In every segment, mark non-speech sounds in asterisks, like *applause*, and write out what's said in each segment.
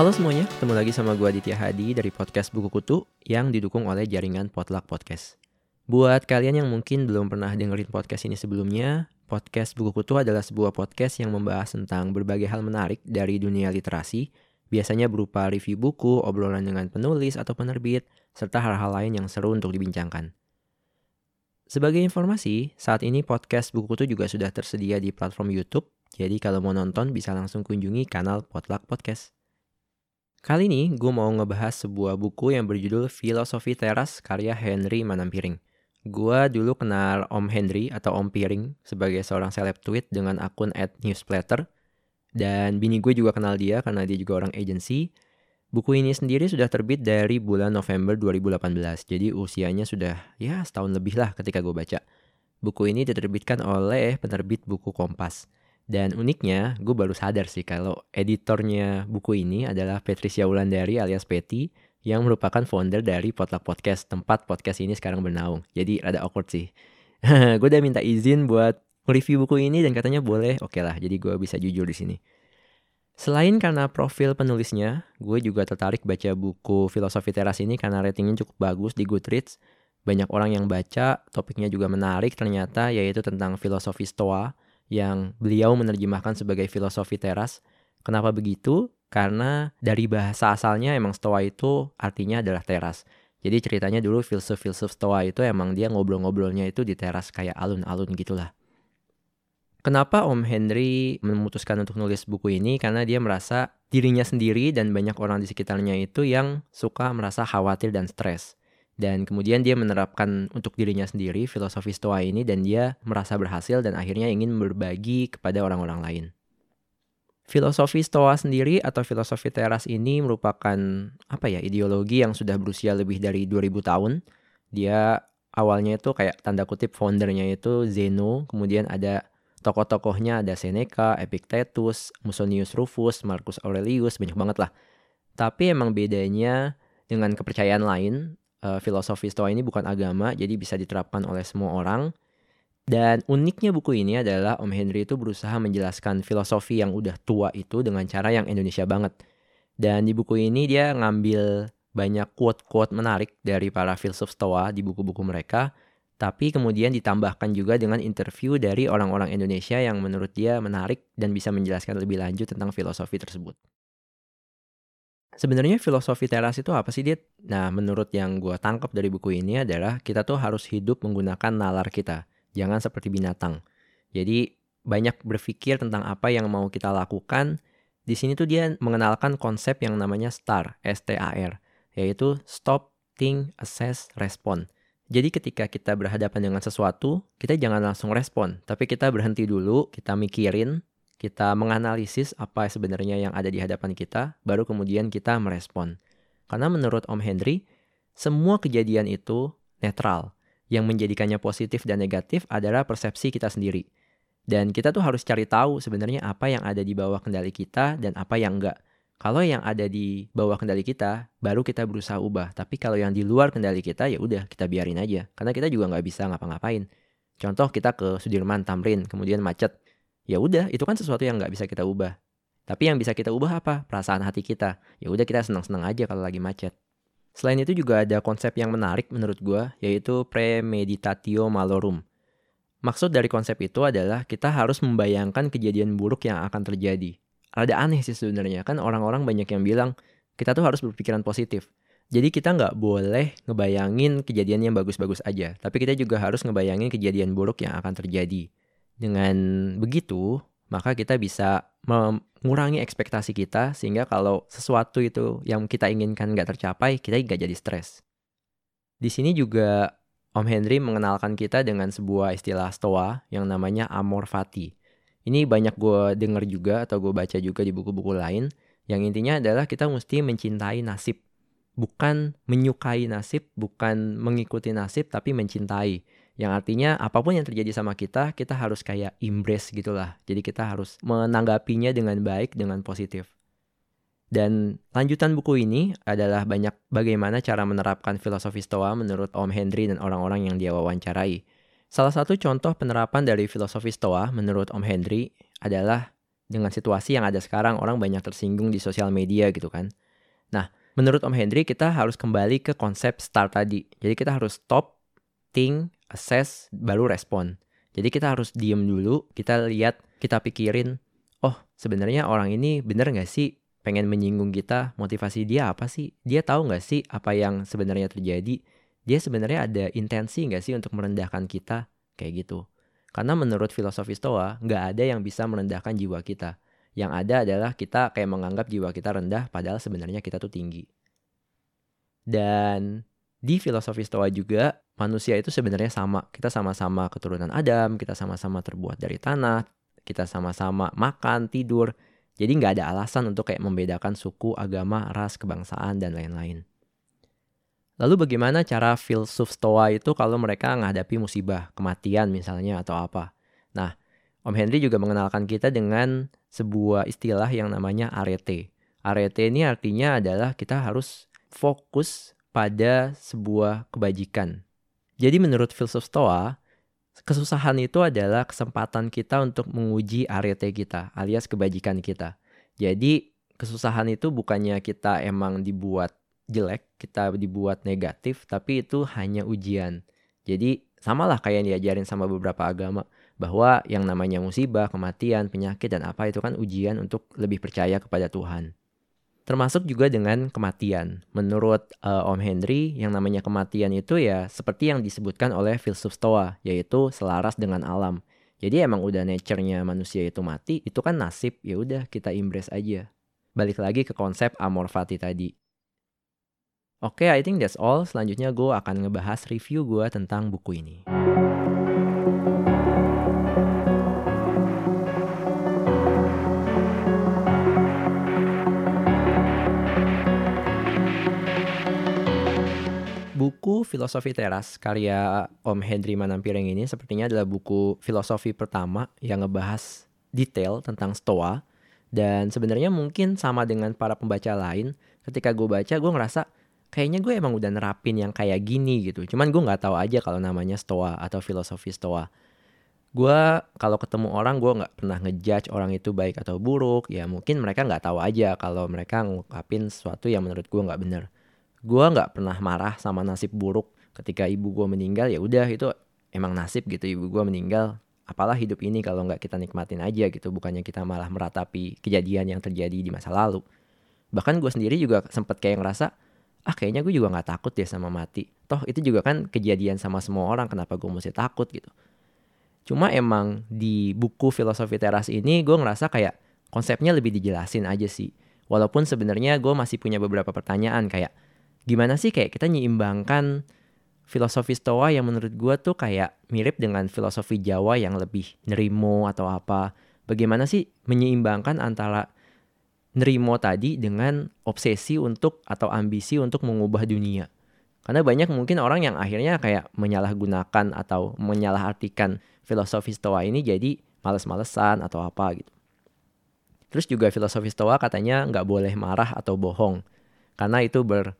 Halo semuanya, ketemu lagi sama gue Aditya Hadi dari podcast Buku Kutu yang didukung oleh jaringan Potluck Podcast. Buat kalian yang mungkin belum pernah dengerin podcast ini sebelumnya, podcast Buku Kutu adalah sebuah podcast yang membahas tentang berbagai hal menarik dari dunia literasi, biasanya berupa review buku, obrolan dengan penulis atau penerbit, serta hal-hal lain yang seru untuk dibincangkan. Sebagai informasi, saat ini podcast Buku Kutu juga sudah tersedia di platform YouTube, jadi kalau mau nonton bisa langsung kunjungi kanal Potluck Podcast. Kali ini gue mau ngebahas sebuah buku yang berjudul Filosofi Teras karya Henry Manampiring. Gue dulu kenal Om Henry atau Om Piring sebagai seorang seleb tweet dengan akun at newsletter. Dan bini gue juga kenal dia karena dia juga orang agency. Buku ini sendiri sudah terbit dari bulan November 2018. Jadi usianya sudah ya setahun lebih lah ketika gue baca. Buku ini diterbitkan oleh penerbit buku Kompas. Dan uniknya, gue baru sadar sih kalau editornya buku ini adalah Patricia Wulandari alias Petty yang merupakan founder dari Potluck Podcast, tempat podcast ini sekarang bernaung. Jadi rada awkward sih. *laughs* gue udah minta izin buat review buku ini dan katanya boleh, oke okay lah. Jadi gue bisa jujur di sini. Selain karena profil penulisnya, gue juga tertarik baca buku Filosofi Teras ini karena ratingnya cukup bagus di Goodreads. Banyak orang yang baca, topiknya juga menarik ternyata yaitu tentang filosofi Stoa yang beliau menerjemahkan sebagai filosofi teras. Kenapa begitu? Karena dari bahasa asalnya emang stoa itu artinya adalah teras. Jadi ceritanya dulu filsuf-filsuf stoa itu emang dia ngobrol-ngobrolnya itu di teras kayak alun-alun gitulah. Kenapa Om Henry memutuskan untuk nulis buku ini? Karena dia merasa dirinya sendiri dan banyak orang di sekitarnya itu yang suka merasa khawatir dan stres. Dan kemudian dia menerapkan untuk dirinya sendiri filosofi Stoa ini dan dia merasa berhasil dan akhirnya ingin berbagi kepada orang-orang lain. Filosofi Stoa sendiri atau filosofi teras ini merupakan apa ya ideologi yang sudah berusia lebih dari 2000 tahun. Dia awalnya itu kayak tanda kutip foundernya itu Zeno, kemudian ada tokoh-tokohnya ada Seneca, Epictetus, Musonius Rufus, Marcus Aurelius, banyak banget lah. Tapi emang bedanya dengan kepercayaan lain uh, filosofi Stoa ini bukan agama, jadi bisa diterapkan oleh semua orang. Dan uniknya buku ini adalah Om Henry itu berusaha menjelaskan filosofi yang udah tua itu dengan cara yang Indonesia banget. Dan di buku ini dia ngambil banyak quote-quote menarik dari para filsuf Stoa di buku-buku mereka, tapi kemudian ditambahkan juga dengan interview dari orang-orang Indonesia yang menurut dia menarik dan bisa menjelaskan lebih lanjut tentang filosofi tersebut. Sebenarnya filosofi teras itu apa sih, Dit? Nah, menurut yang gue tangkap dari buku ini adalah kita tuh harus hidup menggunakan nalar kita. Jangan seperti binatang. Jadi, banyak berpikir tentang apa yang mau kita lakukan. Di sini tuh dia mengenalkan konsep yang namanya STAR, S-T-A-R, yaitu Stop, Think, Assess, Respond. Jadi ketika kita berhadapan dengan sesuatu, kita jangan langsung respon, tapi kita berhenti dulu, kita mikirin, kita menganalisis apa sebenarnya yang ada di hadapan kita, baru kemudian kita merespon. Karena menurut Om Henry, semua kejadian itu netral. Yang menjadikannya positif dan negatif adalah persepsi kita sendiri. Dan kita tuh harus cari tahu sebenarnya apa yang ada di bawah kendali kita dan apa yang enggak. Kalau yang ada di bawah kendali kita, baru kita berusaha ubah. Tapi kalau yang di luar kendali kita, ya udah kita biarin aja. Karena kita juga nggak bisa ngapa-ngapain. Contoh kita ke Sudirman Tamrin, kemudian macet. Ya udah itu kan sesuatu yang nggak bisa kita ubah. Tapi yang bisa kita ubah apa? Perasaan hati kita. Ya udah kita senang-senang aja kalau lagi macet. Selain itu juga ada konsep yang menarik menurut gue yaitu premeditatio malorum. Maksud dari konsep itu adalah kita harus membayangkan kejadian buruk yang akan terjadi ada aneh sih sebenarnya kan orang-orang banyak yang bilang kita tuh harus berpikiran positif jadi kita nggak boleh ngebayangin kejadian yang bagus-bagus aja, tapi kita juga harus ngebayangin kejadian buruk yang akan terjadi. Dengan begitu, maka kita bisa mengurangi ekspektasi kita sehingga kalau sesuatu itu yang kita inginkan nggak tercapai, kita nggak jadi stres. Di sini juga Om Henry mengenalkan kita dengan sebuah istilah stoa yang namanya amor fati. Ini banyak gue denger juga atau gue baca juga di buku-buku lain. Yang intinya adalah kita mesti mencintai nasib. Bukan menyukai nasib, bukan mengikuti nasib, tapi mencintai. Yang artinya apa pun yang terjadi sama kita, kita harus kayak embrace gitulah. Jadi kita harus menanggapinya dengan baik, dengan positif. Dan lanjutan buku ini adalah banyak bagaimana cara menerapkan filosofi Stoa menurut Om Henry dan orang-orang yang dia wawancarai. Salah satu contoh penerapan dari filosofi Stoa menurut Om Henry adalah dengan situasi yang ada sekarang orang banyak tersinggung di sosial media gitu kan. Nah, menurut Om Henry kita harus kembali ke konsep start tadi. Jadi kita harus stop, think, assess, baru respon. Jadi kita harus diem dulu, kita lihat, kita pikirin, oh sebenarnya orang ini bener nggak sih pengen menyinggung kita, motivasi dia apa sih? Dia tahu nggak sih apa yang sebenarnya terjadi? Dia sebenarnya ada intensi nggak sih untuk merendahkan kita? Kayak gitu. Karena menurut filosofi Stoa, nggak ada yang bisa merendahkan jiwa kita. Yang ada adalah kita kayak menganggap jiwa kita rendah, padahal sebenarnya kita tuh tinggi. Dan di filosofi Stoa juga, manusia itu sebenarnya sama. Kita sama-sama keturunan Adam, kita sama-sama terbuat dari tanah, kita sama-sama makan, tidur, jadi nggak ada alasan untuk kayak membedakan suku, agama, ras, kebangsaan, dan lain-lain. Lalu bagaimana cara filsuf stoa itu kalau mereka menghadapi musibah, kematian misalnya atau apa? Nah, Om Henry juga mengenalkan kita dengan sebuah istilah yang namanya arete. Arete ini artinya adalah kita harus fokus pada sebuah kebajikan. Jadi menurut filsuf stoa, kesusahan itu adalah kesempatan kita untuk menguji arete kita alias kebajikan kita. Jadi kesusahan itu bukannya kita emang dibuat jelek, kita dibuat negatif, tapi itu hanya ujian. Jadi samalah kayak yang diajarin sama beberapa agama bahwa yang namanya musibah, kematian, penyakit dan apa itu kan ujian untuk lebih percaya kepada Tuhan. Termasuk juga dengan kematian. Menurut uh, Om Henry, yang namanya kematian itu ya seperti yang disebutkan oleh filsuf Stoa, yaitu selaras dengan alam. Jadi emang udah nature-nya manusia itu mati, itu kan nasib, ya udah kita embrace aja. Balik lagi ke konsep amor fati tadi. Oke, okay, I think that's all. Selanjutnya gue akan ngebahas review gue tentang buku ini. buku Filosofi Teras karya Om Henry Manampiring ini sepertinya adalah buku filosofi pertama yang ngebahas detail tentang Stoa dan sebenarnya mungkin sama dengan para pembaca lain ketika gue baca gue ngerasa kayaknya gue emang udah nerapin yang kayak gini gitu. Cuman gue nggak tahu aja kalau namanya Stoa atau filosofi Stoa. Gue kalau ketemu orang gue nggak pernah ngejudge orang itu baik atau buruk. Ya mungkin mereka nggak tahu aja kalau mereka ngungkapin sesuatu yang menurut gue nggak bener. Gue nggak pernah marah sama nasib buruk ketika ibu gue meninggal. Ya udah itu emang nasib gitu ibu gue meninggal. Apalah hidup ini kalau nggak kita nikmatin aja gitu. Bukannya kita malah meratapi kejadian yang terjadi di masa lalu. Bahkan gue sendiri juga sempet kayak ngerasa ah kayaknya gue juga nggak takut deh sama mati. Toh itu juga kan kejadian sama semua orang kenapa gue mesti takut gitu. Cuma emang di buku filosofi teras ini gue ngerasa kayak konsepnya lebih dijelasin aja sih. Walaupun sebenarnya gue masih punya beberapa pertanyaan kayak gimana sih kayak kita nyeimbangkan filosofi Stoa yang menurut gue tuh kayak mirip dengan filosofi Jawa yang lebih nerimo atau apa. Bagaimana sih menyeimbangkan antara nerimo tadi dengan obsesi untuk atau ambisi untuk mengubah dunia. Karena banyak mungkin orang yang akhirnya kayak menyalahgunakan atau menyalahartikan filosofi Stoa ini jadi males-malesan atau apa gitu. Terus juga filosofi Stoa katanya nggak boleh marah atau bohong. Karena itu ber,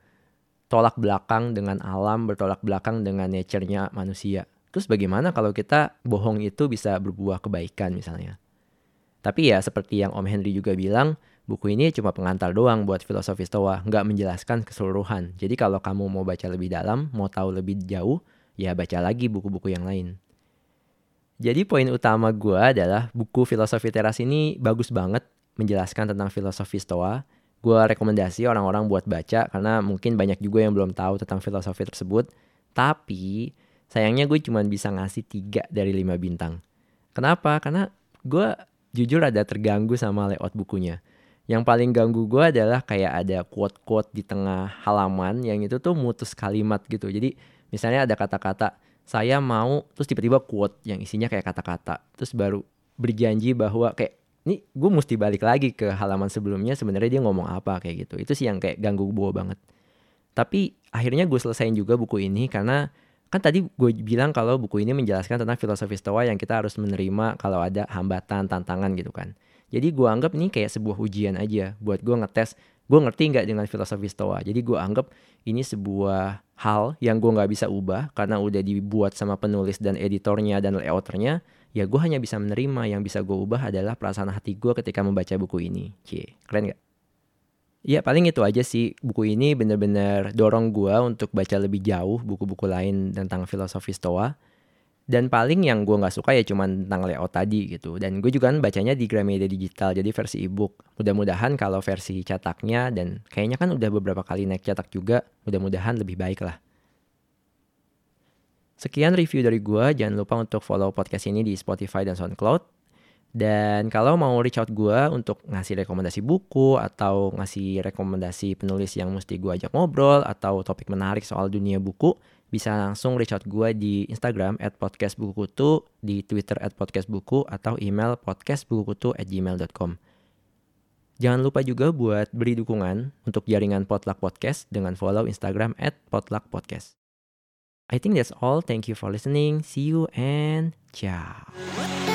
tolak belakang dengan alam, bertolak belakang dengan nature-nya manusia. Terus bagaimana kalau kita bohong itu bisa berbuah kebaikan misalnya? Tapi ya seperti yang Om Henry juga bilang, buku ini cuma pengantar doang buat filosofi Stoa, nggak menjelaskan keseluruhan. Jadi kalau kamu mau baca lebih dalam, mau tahu lebih jauh, ya baca lagi buku-buku yang lain. Jadi poin utama gue adalah buku filosofi teras ini bagus banget menjelaskan tentang filosofi Stoa, gue rekomendasi orang-orang buat baca karena mungkin banyak juga yang belum tahu tentang filosofi tersebut. Tapi sayangnya gue cuma bisa ngasih tiga dari lima bintang. Kenapa? Karena gue jujur ada terganggu sama layout bukunya. Yang paling ganggu gue adalah kayak ada quote-quote di tengah halaman yang itu tuh mutus kalimat gitu. Jadi misalnya ada kata-kata saya mau terus tiba-tiba quote yang isinya kayak kata-kata. Terus baru berjanji bahwa kayak ini gue mesti balik lagi ke halaman sebelumnya sebenarnya dia ngomong apa kayak gitu itu sih yang kayak ganggu gue banget tapi akhirnya gue selesaiin juga buku ini karena kan tadi gue bilang kalau buku ini menjelaskan tentang filosofi stoa yang kita harus menerima kalau ada hambatan tantangan gitu kan jadi gue anggap ini kayak sebuah ujian aja buat gue ngetes. Gue ngerti nggak dengan filosofi stoa? Jadi gue anggap ini sebuah hal yang gue nggak bisa ubah karena udah dibuat sama penulis dan editornya dan layouternya ya gue hanya bisa menerima. Yang bisa gue ubah adalah perasaan hati gue ketika membaca buku ini. Cie keren gak? Ya paling itu aja sih. Buku ini bener-bener dorong gue untuk baca lebih jauh buku-buku lain tentang filosofi stoa dan paling yang gue nggak suka ya cuman tentang layout tadi gitu. Dan gue juga kan bacanya di Gramedia digital jadi versi ebook. Mudah-mudahan kalau versi cetaknya dan kayaknya kan udah beberapa kali naik cetak juga mudah-mudahan lebih baik lah. Sekian review dari gue jangan lupa untuk follow podcast ini di Spotify dan SoundCloud. Dan kalau mau reach out gue untuk ngasih rekomendasi buku atau ngasih rekomendasi penulis yang mesti gue ajak ngobrol atau topik menarik soal dunia buku bisa langsung reach out gue di Instagram at podcastbukukutu, di Twitter at podcastbuku, atau email podcastbukukutu at gmail.com. Jangan lupa juga buat beri dukungan untuk jaringan Potluck Podcast dengan follow Instagram at Potluck Podcast. I think that's all. Thank you for listening. See you and ciao.